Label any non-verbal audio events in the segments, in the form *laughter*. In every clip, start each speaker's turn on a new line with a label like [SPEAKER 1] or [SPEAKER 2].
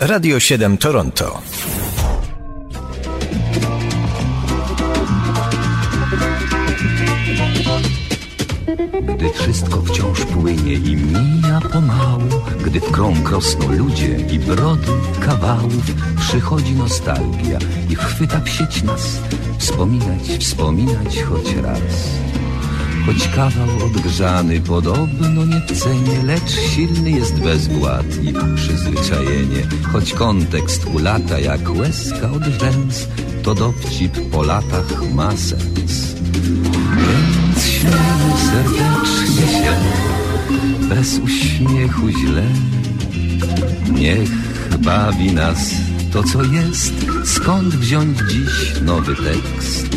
[SPEAKER 1] Radio 7 Toronto.
[SPEAKER 2] Gdy wszystko wciąż płynie i mija pomału, gdy w krąg rosną ludzie i brody kawałów, przychodzi nostalgia i chwyta w nas, wspominać, wspominać choć raz. Choć kawał odgrzany podobno nie cenie, lecz silny jest bezwład i przyzwyczajenie. Choć kontekst ulata jak łezka od rzęs, to dowcip po latach ma sens. Więc śmiejmy serdecznie się, bez uśmiechu źle. Niech bawi nas to, co jest, skąd wziąć dziś nowy tekst.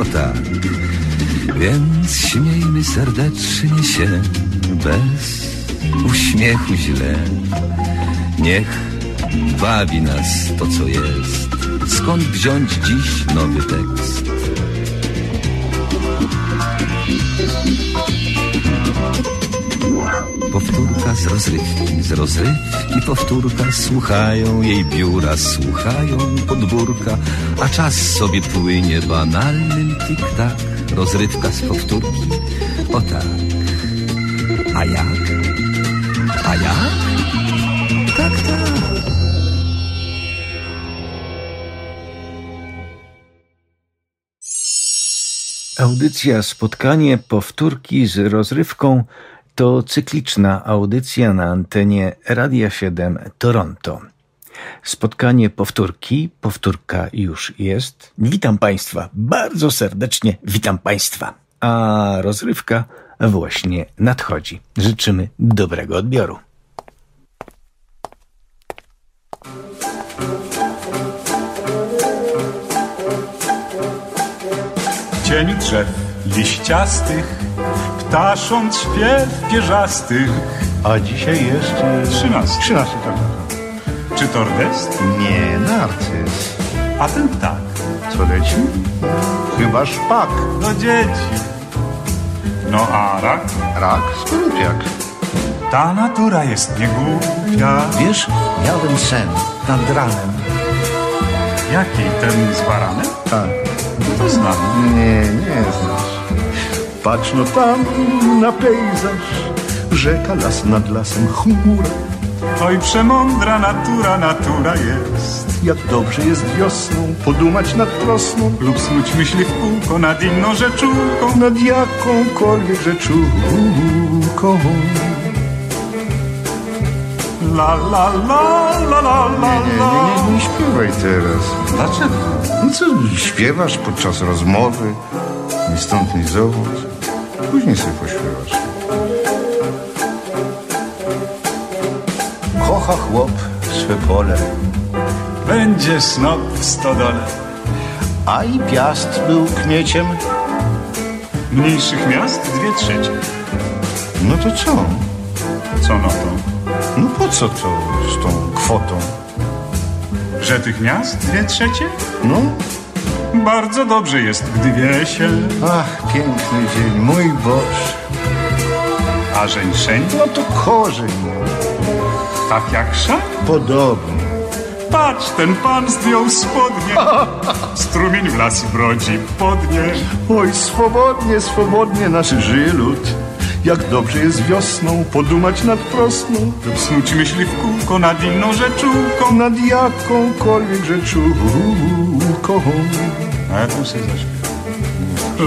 [SPEAKER 2] o tak. Więc śmiejmy serdecznie się, bez uśmiechu źle. Niech bawi nas to, co jest. Skąd wziąć dziś nowy tekst? Powtórka z rozrywki, z rozrywki powtórka Słuchają jej biura, słuchają podwórka A czas sobie płynie banalnym tik-tak Rozrywka z powtórki, o tak A jak? A jak? Tak, tak
[SPEAKER 3] Audycja Spotkanie Powtórki z rozrywką to cykliczna audycja na antenie Radia 7 Toronto. Spotkanie powtórki, powtórka już jest. Witam Państwa, bardzo serdecznie witam Państwa. A rozrywka właśnie nadchodzi. Życzymy dobrego odbioru.
[SPEAKER 4] Cień drzew liściastych, ptasząc śpiew pierzastych.
[SPEAKER 5] A dzisiaj y,
[SPEAKER 4] Trzynasty.
[SPEAKER 5] Trzynasty, tak.
[SPEAKER 4] Czy tordest?
[SPEAKER 5] Nie, narcyz.
[SPEAKER 4] A ten tak,
[SPEAKER 5] Co leci? Chyba szpak.
[SPEAKER 4] do dzieci. No a rak?
[SPEAKER 5] Rak, skorupiak.
[SPEAKER 4] Ta natura jest niegłupia.
[SPEAKER 5] Wiesz, miałem sen nad ranem.
[SPEAKER 4] Jaki ten z baranem?
[SPEAKER 5] Tak.
[SPEAKER 4] No to znam.
[SPEAKER 5] Nie, nie znasz. Patrz no tam na pejzaż. Rzeka, las nad lasem, chmura.
[SPEAKER 4] Oj, przemądra natura, natura jest.
[SPEAKER 5] Jak dobrze jest wiosną, podumać nad prosną.
[SPEAKER 4] Lub snuć myśli w kółko nad inną rzeczówką.
[SPEAKER 5] Nad jakąkolwiek rzeczówką.
[SPEAKER 4] La la la la la la
[SPEAKER 5] Nie,
[SPEAKER 4] la.
[SPEAKER 5] nie, nie, nie śpiewaj teraz.
[SPEAKER 4] Dlaczego?
[SPEAKER 5] No co, śpiewasz podczas rozmowy, ni stąd, ni zowąd. Później sobie pośpiewasz. Kocha chłop swe pole,
[SPEAKER 4] Będzie snop w stodole.
[SPEAKER 5] a i piast był kmieciem.
[SPEAKER 4] Mniejszych miast dwie trzecie.
[SPEAKER 5] No to co?
[SPEAKER 4] Co no to?
[SPEAKER 5] No po co to z tą kwotą?
[SPEAKER 4] Że tych miast dwie trzecie?
[SPEAKER 5] No,
[SPEAKER 4] Bardzo dobrze jest, gdy wie się,
[SPEAKER 5] ach, piękny dzień, mój Boże.
[SPEAKER 4] a żeńszeń
[SPEAKER 5] No to korzeń,
[SPEAKER 4] tak jak szak.
[SPEAKER 5] podobnie.
[SPEAKER 4] Patrz, ten pan zdjął spodnie. *laughs* Strumień w las brodzi podnie.
[SPEAKER 5] Oj, swobodnie, swobodnie nasz żyje lud. Jak dobrze jest wiosną, podumać nad prosną.
[SPEAKER 4] Lub snuć myśli w kółko nad inną rzeczówką.
[SPEAKER 5] nad jakąkolwiek rzeczówką.
[SPEAKER 4] A ja tu sobie zaśpiewam.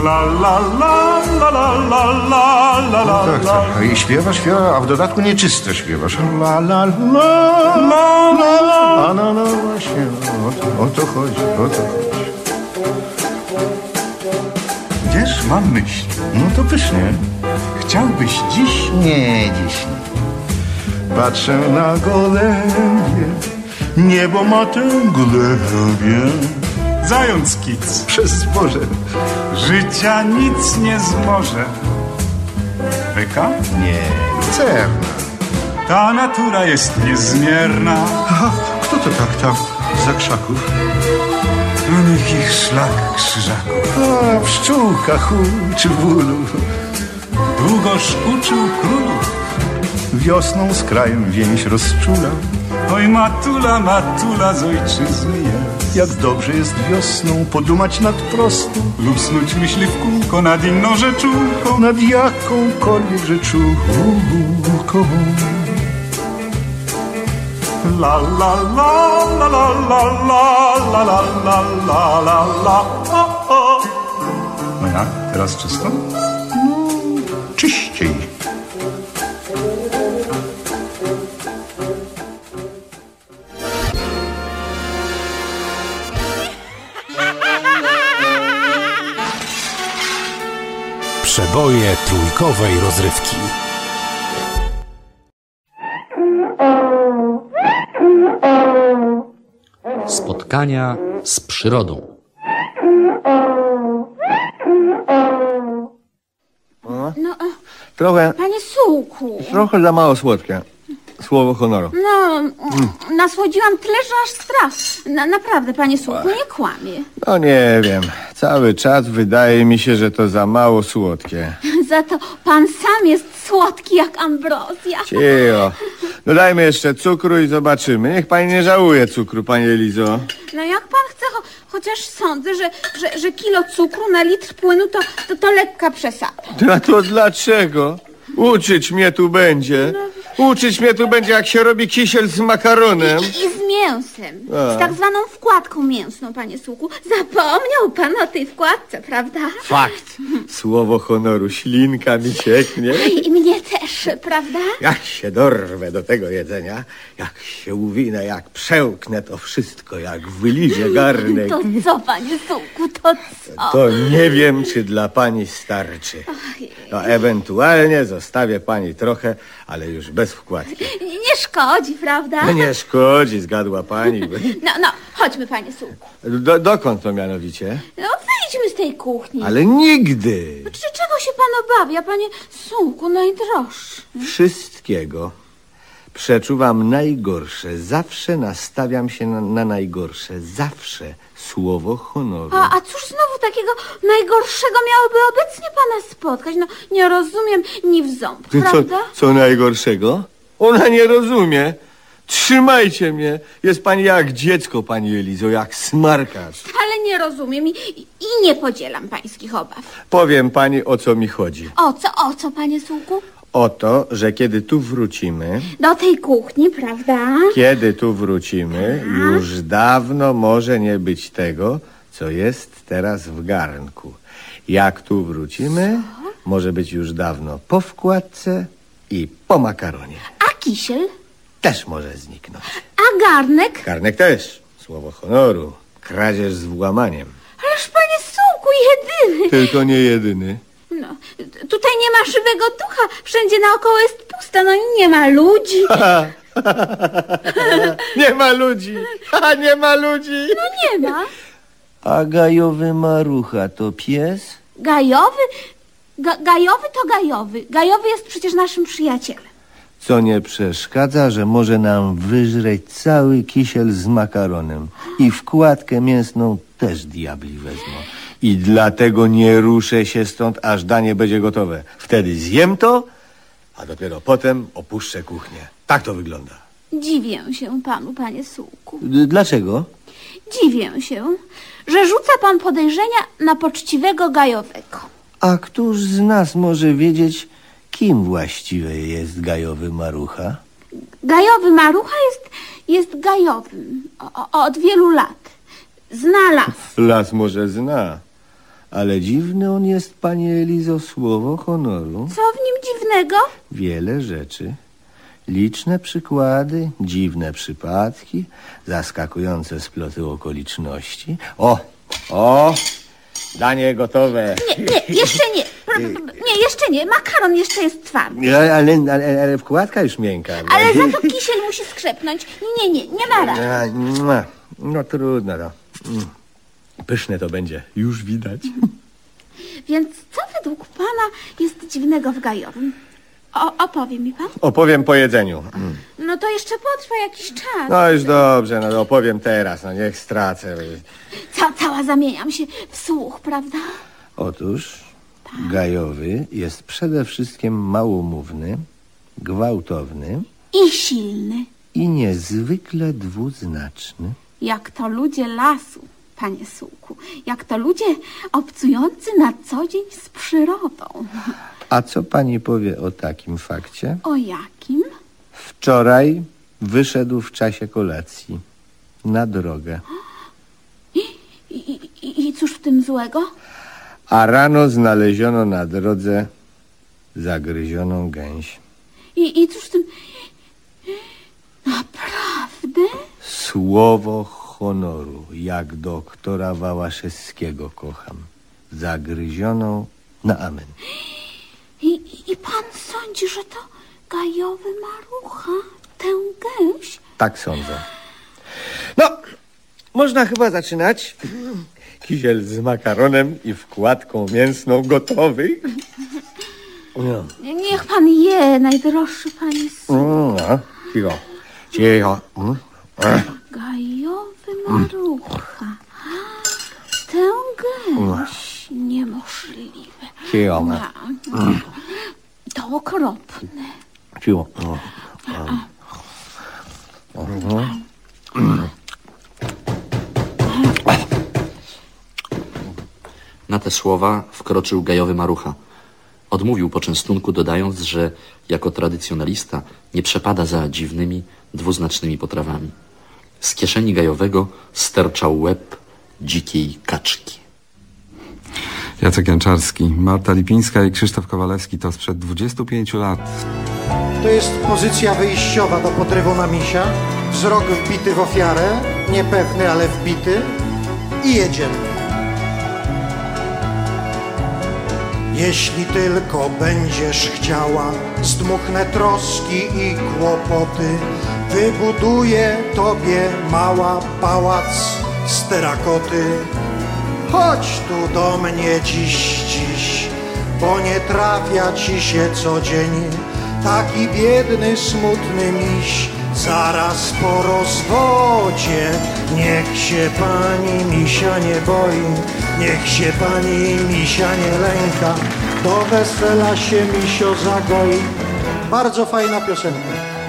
[SPEAKER 4] La la la la la la la la la
[SPEAKER 5] Tak,
[SPEAKER 4] la
[SPEAKER 5] tak. I śpiewa, śpiewa, a w dodatku nieczysto śpiewasz. La, la, la,
[SPEAKER 4] la la
[SPEAKER 5] A no, no właśnie, o to, o to chodzi, o to chodzi.
[SPEAKER 4] Wiesz, mam myśl.
[SPEAKER 5] No to pysznie.
[SPEAKER 4] Chciałbyś dziś
[SPEAKER 5] Nie, dziś nie. patrzę na gołębie, niebo ma tę glebie.
[SPEAKER 4] Zając kic,
[SPEAKER 5] Przez zboże
[SPEAKER 4] życia nic nie zmoże. Byka?
[SPEAKER 5] nie, lucerna.
[SPEAKER 4] Ta natura jest niezmierna.
[SPEAKER 5] Aha, kto to tak tam za krzaków?
[SPEAKER 4] No niech ich szlak krzyżaków.
[SPEAKER 5] A, pszczółka huczy w bólu.
[SPEAKER 4] Długoż uczył królów.
[SPEAKER 5] Wiosną z krajem więź rozczula.
[SPEAKER 4] Oj matula, matula z ojczyzny jest.
[SPEAKER 5] Jak dobrze jest wiosną podumać nad prostą,
[SPEAKER 4] Lub snuć myśli w kółko nad inną rzeczówką.
[SPEAKER 5] nad jakąkolwiek rzeczówką.
[SPEAKER 4] La la la la la la la la la la la la la. No jak? Teraz czysto?
[SPEAKER 1] Przeboje trójkowej rozrywki.
[SPEAKER 6] Spotkania z przyrodą.
[SPEAKER 7] No, e,
[SPEAKER 8] Trochę,
[SPEAKER 7] panie Sułku,
[SPEAKER 8] trochę za mało słodkie. Słowo honoru.
[SPEAKER 7] no, mm, nasłodziłam tyle, że aż strach. Na, naprawdę, panie Sułku, nie kłamie.
[SPEAKER 8] No nie wiem. Cały czas wydaje mi się, że to za mało słodkie. *laughs*
[SPEAKER 7] Za to pan sam jest słodki jak ambrozja.
[SPEAKER 8] Cicho. *laughs* Dodajmy jeszcze cukru i zobaczymy. Niech pani nie żałuje cukru, panie Elizo.
[SPEAKER 7] No jak pan chce, cho chociaż sądzę, że, że, że kilo cukru na litr płynu to, to, to lekka przesada.
[SPEAKER 8] A *laughs* to dlaczego? Uczyć mnie tu będzie. Uczyć mnie tu będzie, jak się robi kisiel z makaronem.
[SPEAKER 7] I, I mięsem.
[SPEAKER 8] A.
[SPEAKER 7] Z tak zwaną wkładką mięsną, panie Sułku. Zapomniał pan o tej wkładce, prawda?
[SPEAKER 8] Fakt. Słowo honoru. Ślinka mi cieknie.
[SPEAKER 7] I mnie też, prawda?
[SPEAKER 8] Jak się dorwę do tego jedzenia, jak się uwinę, jak przełknę to wszystko, jak wylizie garnek.
[SPEAKER 7] To co, panie Sułku, to co?
[SPEAKER 8] To nie wiem, czy dla pani starczy. No, ewentualnie zostawię pani trochę, ale już bez wkładki.
[SPEAKER 7] Nie szkodzi, prawda?
[SPEAKER 8] No nie szkodzi, zgadła pani. *laughs*
[SPEAKER 7] No, no, chodźmy, panie Sułku.
[SPEAKER 8] Do, dokąd to mianowicie?
[SPEAKER 7] No, wyjdźmy z tej kuchni.
[SPEAKER 8] Ale nigdy.
[SPEAKER 7] Czy czego się pan obawia, panie Sułku, najdroższy?
[SPEAKER 8] Wszystkiego. Przeczuwam najgorsze. Zawsze nastawiam się na, na najgorsze. Zawsze. Słowo honoru.
[SPEAKER 7] A, a cóż znowu takiego najgorszego miałoby obecnie pana spotkać? No, nie rozumiem ni w ząb,
[SPEAKER 8] Ty co,
[SPEAKER 7] prawda?
[SPEAKER 8] co najgorszego? Ona nie rozumie. Trzymajcie mnie. Jest pani jak dziecko, pani Elizo, jak smarkacz.
[SPEAKER 7] Ale nie rozumiem i, i nie podzielam pańskich obaw.
[SPEAKER 8] Powiem pani, o co mi chodzi.
[SPEAKER 7] O co, o co, panie Sułku?
[SPEAKER 8] O to, że kiedy tu wrócimy,
[SPEAKER 7] Do tej kuchni, prawda?
[SPEAKER 8] kiedy tu wrócimy, już dawno może nie być tego, co jest teraz w garnku. Jak tu wrócimy, może być już dawno po wkładce i po makaronie.
[SPEAKER 7] A kisiel?
[SPEAKER 8] Też może zniknąć.
[SPEAKER 7] A garnek?
[SPEAKER 8] Garnek też. Słowo honoru. Kradzież z włamaniem.
[SPEAKER 7] Ależ panie Sułku, jedyny.
[SPEAKER 8] Tylko nie jedyny.
[SPEAKER 7] No, tutaj nie ma żywego ducha, wszędzie naokoło jest pusto, no i nie ma ludzi. *laughs*
[SPEAKER 8] Nie ma ludzi. Ha, nie ma ludzi.
[SPEAKER 7] No nie ma.
[SPEAKER 8] A gajowy marucha to pies?
[SPEAKER 7] Gajowy? Ga gajowy to gajowy. Gajowy jest przecież naszym przyjacielem.
[SPEAKER 8] Co nie przeszkadza, że może nam wyżreć cały kisiel z makaronem. I wkładkę mięsną też diabli wezmą. I dlatego nie ruszę się stąd, aż danie będzie gotowe. Wtedy zjem to, a dopiero potem opuszczę kuchnię. Tak to wygląda.
[SPEAKER 7] Dziwię się panu, panie Sułku.
[SPEAKER 8] D- Dlaczego?
[SPEAKER 7] Dziwię się, że rzuca pan podejrzenia na poczciwego gajowego.
[SPEAKER 8] A któż z nas może wiedzieć, kim właściwie jest gajowy marucha?
[SPEAKER 7] Gajowy marucha jest, jest gajowym o, o, od wielu lat. Zna las. *laughs*
[SPEAKER 8] Las może zna, ale dziwny on jest, panie Elizo, słowo honoru.
[SPEAKER 7] Co w nim dziwnego?
[SPEAKER 8] Wiele rzeczy. Liczne przykłady, dziwne przypadki, zaskakujące sploty okoliczności. O, o, danie gotowe.
[SPEAKER 7] Nie, nie, jeszcze nie. Nie, jeszcze nie. Makaron jeszcze jest twardy.
[SPEAKER 8] Ale, ale, ale, ale wkładka już miękka.
[SPEAKER 7] Ale za to kisiel musi skrzepnąć. Nie, nie, nie ma rady.
[SPEAKER 8] A, mua. No trudno, no. Mm. Pyszne to będzie, już widać. *laughs*
[SPEAKER 7] Więc co według pana jest dziwnego w gajowym? O, opowie mi pan?
[SPEAKER 8] Opowiem po jedzeniu. Mm.
[SPEAKER 7] No to jeszcze potrwa jakiś czas.
[SPEAKER 8] No już dobrze, no opowiem teraz, no niech stracę.
[SPEAKER 7] Ca cała zamieniam się w słuch, prawda?
[SPEAKER 8] Otóż gajowy jest przede wszystkim małomówny, gwałtowny
[SPEAKER 7] I silny.
[SPEAKER 8] i niezwykle dwuznaczny.
[SPEAKER 7] Jak to ludzie lasu, panie Sułku. Jak to ludzie obcujący na co dzień z przyrodą.
[SPEAKER 8] A co pani powie o takim fakcie?
[SPEAKER 7] O jakim?
[SPEAKER 8] Wczoraj wyszedł w czasie kolacji na drogę,
[SPEAKER 7] I, i, i, I cóż w tym złego?
[SPEAKER 8] A rano znaleziono na drodze zagryzioną gęś.
[SPEAKER 7] I, i cóż tym... Naprawdę?
[SPEAKER 8] Słowo honoru, jak doktora Wałaszewskiego kocham. Zagryzioną na amen.
[SPEAKER 7] I, i- I pan sądzi, że to gajowy marucha tę gęś?
[SPEAKER 8] Tak sądzę. No, można chyba zaczynać. Kisiel z makaronem i wkładką mięsną gotowy. No,
[SPEAKER 7] Niech pan je, najdroższy panie.
[SPEAKER 8] Mm, no cicho, cicho. Mm.
[SPEAKER 7] Gajowy marucha. Tę gęś. Niemożliwe.
[SPEAKER 8] Cicho, no.
[SPEAKER 7] Ja, To okropne.
[SPEAKER 8] cicho. Mm.
[SPEAKER 6] Na te słowa wkroczył gajowy marucha. Odmówił poczęstunku, dodając, że jako tradycjonalista nie przepada za dziwnymi, dwuznacznymi potrawami. Z kieszeni gajowego sterczał łeb dzikiej kaczki.
[SPEAKER 9] Jacek Janczarski, Marta Lipińska i Krzysztof Kowalewski to sprzed 25 lat.
[SPEAKER 10] To jest pozycja wyjściowa do podrywu na misia. Wzrok wbity w ofiarę, niepewny, ale wbity. I jedziemy. Jeśli tylko będziesz chciała, zdmuchnę troski i kłopoty. Wybuduję tobie mała pałac z terakoty. Chodź tu do mnie dziś, dziś, bo nie trafia ci się co dzień. Taki biedny, smutny miś, zaraz po rozwodzie. Niech się pani misia nie boi, niech się pani misia nie lęka. Do wesela się misio zagoi. Bardzo fajna piosenka.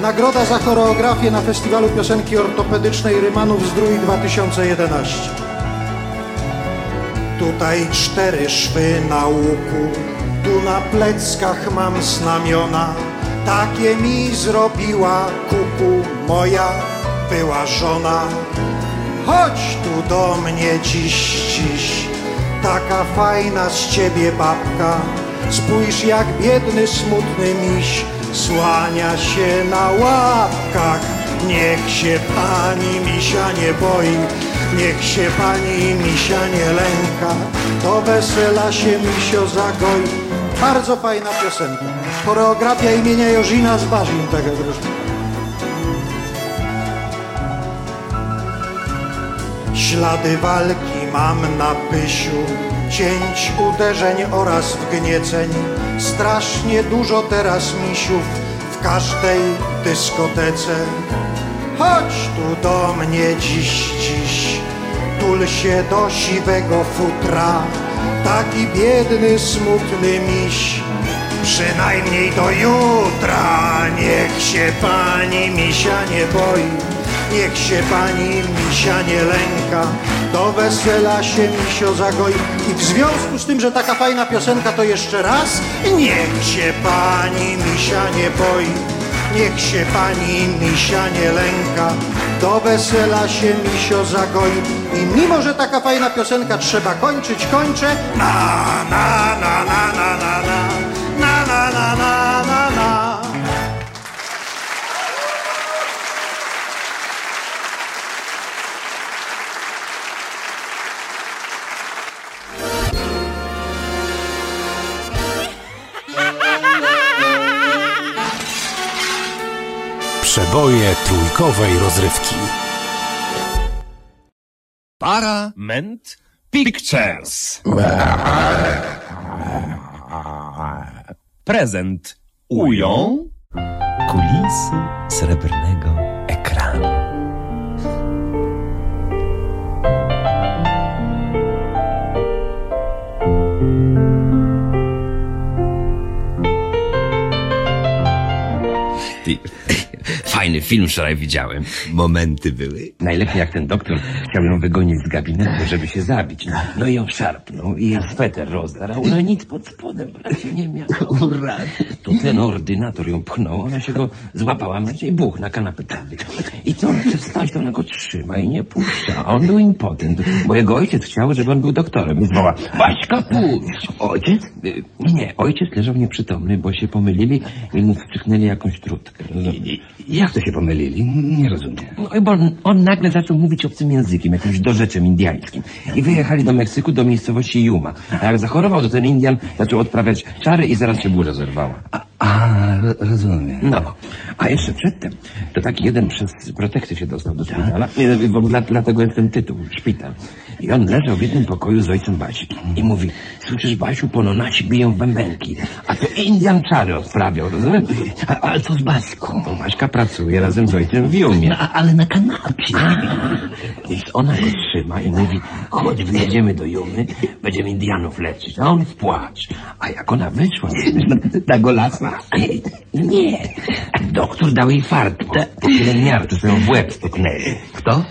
[SPEAKER 10] Nagroda za choreografię na Festiwalu Piosenki Ortopedycznej Rymanów Zdrój 2011. Tutaj cztery szwy na łuku, tu na pleckach mam znamiona. Takie mi zrobiła kuku moja była żona. Chodź tu do mnie dziś, dziś, taka fajna z ciebie babka. Spójrz jak biedny, smutny miś słania się na łapkach. Niech się pani misia nie boi, niech się pani misia nie lęka. Do wesela się misio zagoi. Bardzo fajna piosenka. Choreografia imienia Jożina z Barzin, taka zresztą. Ślady walki mam na pysiu, cięć uderzeń oraz wgnieceń. Strasznie dużo teraz misiów w każdej dyskotece. Chodź tu do mnie dziś, dziś, tul się do siwego futra. Taki biedny, smutny miś, przynajmniej do jutra. Niech się pani misia nie boi, niech się pani misia nie lęka. Do wesela się misio zagoi. I w związku z tym, że taka fajna piosenka, to jeszcze raz. Niech się pani misia nie boi, niech się pani misia nie lęka. Do wesela się misio zagoi. I mimo, że taka fajna piosenka trzeba kończyć, kończę. Na, na, na, na, na, na, na.
[SPEAKER 1] Przeboje trójkowej rozrywki.
[SPEAKER 11] Parament Pictures. Prezent ują
[SPEAKER 12] Kulisy srebrnego
[SPEAKER 13] fajny film wczoraj widziałem. Momenty były. Najlepiej jak ten doktor chciał ją wygonić z gabinetu, żeby się zabić. No i ją szarpnął i jej sweter rozdarł. No nic pod spodem prawie nie miał. Ura. To ten ordynator ją pchnął, ona się go złapała, no i buch na kanapę. I co on chce wstać, to ona go trzyma i nie puszcza. A on był impotent, bo jego ojciec chciał, żeby on był doktorem. Więc woła, Waśka, puść! Ojciec? Y, Nie, ojciec leżał nieprzytomny, bo się pomylili i mu wstrzyknęli jakąś trutkę. Jak to się pomylili? Nie rozumiem. No, bo on, on nagle zaczął mówić obcym językiem, jakimś dorzeczem indiańskim. I wyjechali do Meksyku, do miejscowości Yuma. A jak zachorował, to ten Indian zaczął odprawiać czary i zaraz się burza zerwała. A, rozumiem. No, a jeszcze przedtem, to taki jeden przez protekcję się dostał do szpitala. Nie, bo dla, dlatego jest ten tytuł, szpital. I on leżał w jednym pokoju z ojcem Basi. I mówi, słyszysz Basiu, pononaci biją bębenki. A to Indian czary odprawiał, rozumiesz? A, ale co z Baśką? Bo Baśka pracuje razem z ojcem w Jumie. No, ale na kanapie. Więc ona go trzyma i mówi, chodź, wyjedziemy do Jumy, będziemy Indianów leczyć. A on w płacz. A jak ona wyszła, *laughs* ta golasa, nie. Doktor dał jej fart, bo po pielęgniarce sobie w łeb stuknęli. Kto?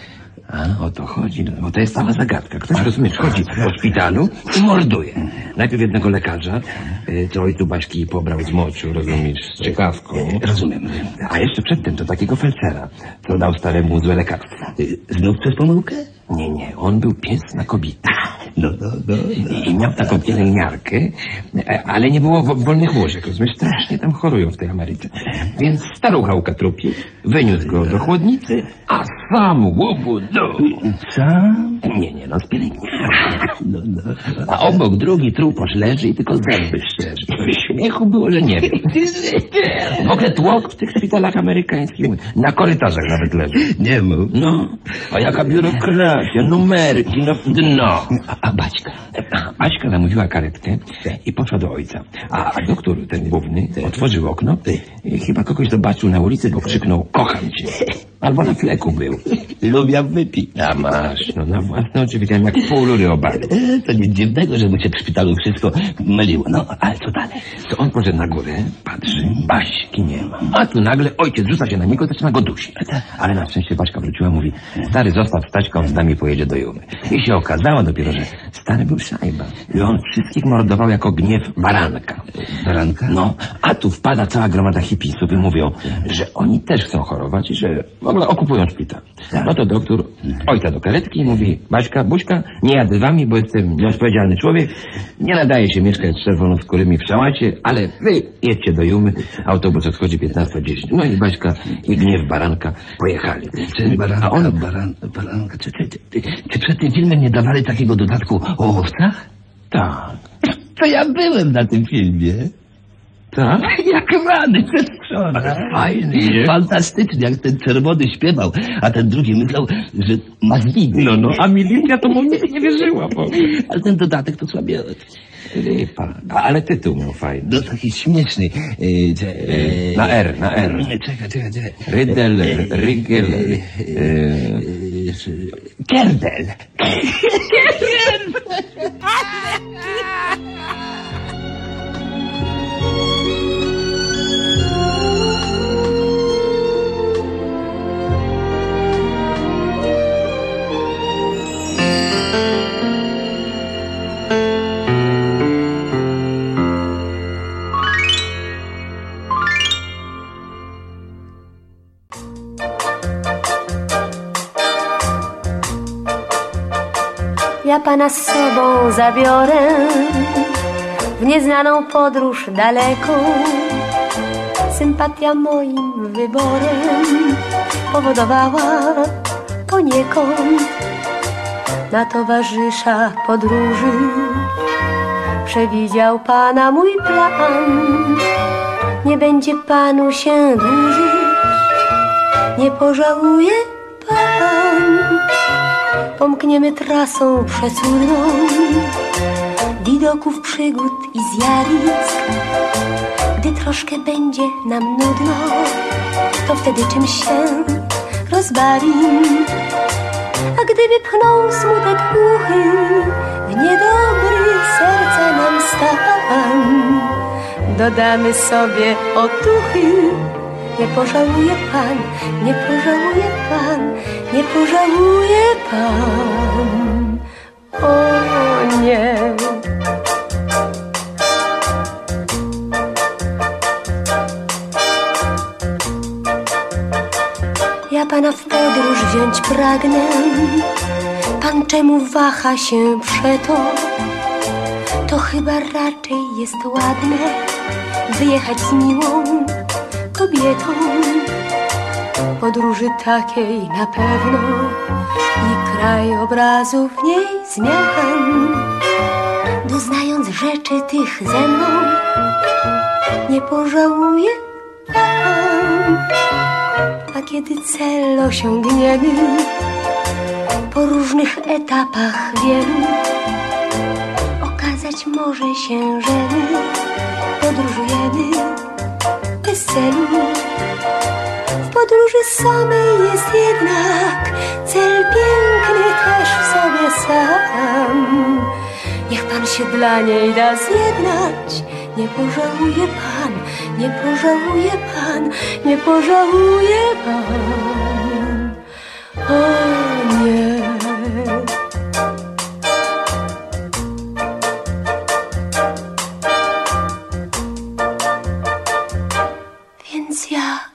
[SPEAKER 13] A, o to chodzi, no, bo to jest cała zagadka. Ktoś, rozumiesz, chodzi po szpitalu i morduje. Najpierw jednego lekarza, y, co ojcu Baśki pobrał z moczu, rozumiesz, z ciekawką. Rozumiem. A jeszcze przedtem to takiego felcera, co dał staremu złe lekarstwo. Znów przez pomyłkę? Nie, nie, on był pies na kobietę. No, no, no, I miał taką pielęgniarkę, e, ale nie było wo- wolnych łóżek, rozumiesz? Strasznie tam chorują w tej Ameryce. Więc starucha ukatrupi, wyniósł go do chłodnicy, a sam łobu dół. Sam? Nie, nie, no z pielęgniarką. No, no. A obok drugi truposz leży i tylko zęby szczerzy. Śmiechu było, że nie wiem. W ogóle tłok w tych szpitalach amerykańskich. Na korytarzach nawet leży. Nie mów. No, a jaka biurokracja, numerki, no dno. A, Baśka? Baśka zamówiła karetkę i poszła do ojca. A, a doktor, ten główny, otworzył okno i chyba kogoś zobaczył na ulicy, bo krzyknął, kocham cię. Albo na fleku był. Lubię wypić. A masz, no na własne oczy widziałem jak pół rury obali. To nic dziwnego, że mu się w szpitalu wszystko myliło. No, ale co dalej? To on poszedł na górę, patrzy, Baśki nie ma. A tu nagle ojciec rzuca się na niego, zaczyna go dusić. Ale na szczęście Baśka wróciła, mówi, stary zostaw Staśką, on z nami pojedzie do Jumy. I się okazało dopiero, że stary był szajba. I on wszystkich mordował jako gniew baranka. Baranka? No, a tu wpada cała gromada hipisów i mówią, że oni też chcą chorować i że w ogóle okupują szpital. No to doktor ojca do karetki i mówi, Baśka, Buźka, nie jadę z wami, bo jestem nieodpowiedzialny człowiek, nie nadaje się mieszkać z czerwonoskórymi w szałacie, ale wy jedźcie do Jumy, autobus odchodzi 15.10. No i Baśka i gniew baranka pojechali. Czy,
[SPEAKER 14] Baranka,
[SPEAKER 13] a on,
[SPEAKER 14] baran, baranka. Czy, czy, czy, czy przed tym filmem nie dawali takiego dodatku o owcach?
[SPEAKER 13] Tak.
[SPEAKER 14] To ja byłem na tym filmie.
[SPEAKER 13] Tak?
[SPEAKER 14] Jak rany przedwczoraj.
[SPEAKER 13] Fajny, nie?
[SPEAKER 14] Fantastycznie, jak ten czerwony śpiewał, a ten drugi myślał, że ma zniby.
[SPEAKER 13] No, no, a Milinka to mu nie wierzyła. Bo...
[SPEAKER 14] Ale ten dodatek to słabie.
[SPEAKER 13] Lipa. A, ale tytuł miał fajny.
[SPEAKER 14] No taki śmieszny. Yy, yy,
[SPEAKER 13] Na R, na R.
[SPEAKER 14] Czekaj, czekaj, czekaj.
[SPEAKER 13] Rydel, Rygel, yy,
[SPEAKER 15] pana z sobą zabiorę w nieznaną podróż daleką. Sympatia moim wyborem powodowała poniekąd na towarzysza podróży. Przewidział pana mój plan, nie będzie panu się dłużyć. nie pożałuje pan. Pomkniemy trasą przecudną widoków przygód i zjawisk. Gdy troszkę będzie nam nudno, to wtedy czymś się rozbawim. A gdyby pchnął smutek głuchy w niedobry serca nam stan, dodamy sobie otuchy. Nie pożałuje pan, nie pożałuje pan. O nie. Ja pana w podróż wziąć pragnę. Pan czemu waha się przeto? To chyba raczej jest ładne wyjechać z miłą kobietą. Podróży takiej na pewno krajobrazów w niej zmian. Doznając rzeczy tych ze mną, nie pożałuję pan. A kiedy cel osiągniemy po różnych etapach wielu, okazać może się, że my podróżujemy bez celu. Podróży samej jest jednak cel piękny też w sobie sam. Niech pan się dla niej da zjednać, nie pożałuje pan, nie pożałuje pan, nie pożałuje pan. O nie. Więc jak?